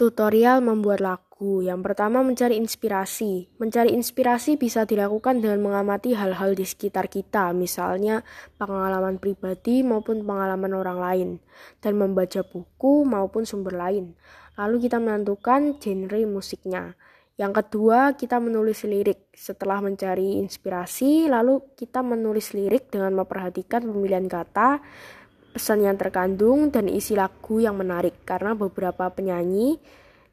Tutorial membuat lagu. Yang pertama mencari inspirasi. Mencari inspirasi bisa dilakukan dengan mengamati hal-hal di sekitar kita, misalnya pengalaman pribadi maupun pengalaman orang lain, dan membaca buku maupun sumber lain. Lalu kita menentukan genre musiknya. Yang kedua, kita menulis lirik. Setelah mencari inspirasi, lalu kita menulis lirik dengan memperhatikan pemilihan kata, pesan yang terkandung dan isi lagu yang menarik karena beberapa penyanyi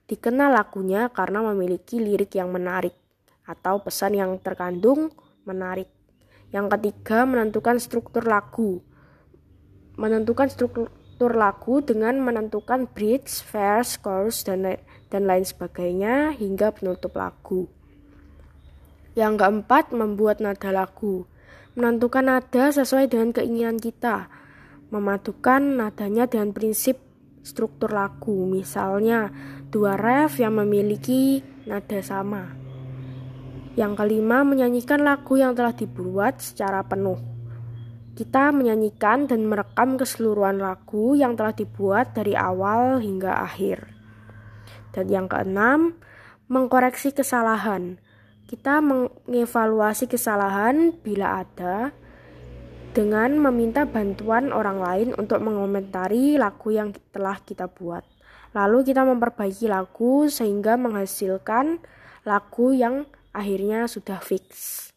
dikenal lagunya karena memiliki lirik yang menarik atau pesan yang terkandung menarik. Yang ketiga, menentukan struktur lagu. Menentukan struktur lagu dengan menentukan bridge, verse, chorus, dan, dan lain sebagainya hingga penutup lagu. Yang keempat, membuat nada lagu. Menentukan nada sesuai dengan keinginan kita memadukan nadanya dengan prinsip struktur lagu, misalnya dua ref yang memiliki nada sama. Yang kelima, menyanyikan lagu yang telah dibuat secara penuh. Kita menyanyikan dan merekam keseluruhan lagu yang telah dibuat dari awal hingga akhir. Dan yang keenam, mengkoreksi kesalahan. Kita mengevaluasi kesalahan bila ada dengan meminta bantuan orang lain untuk mengomentari lagu yang telah kita buat. Lalu kita memperbaiki lagu sehingga menghasilkan lagu yang akhirnya sudah fix.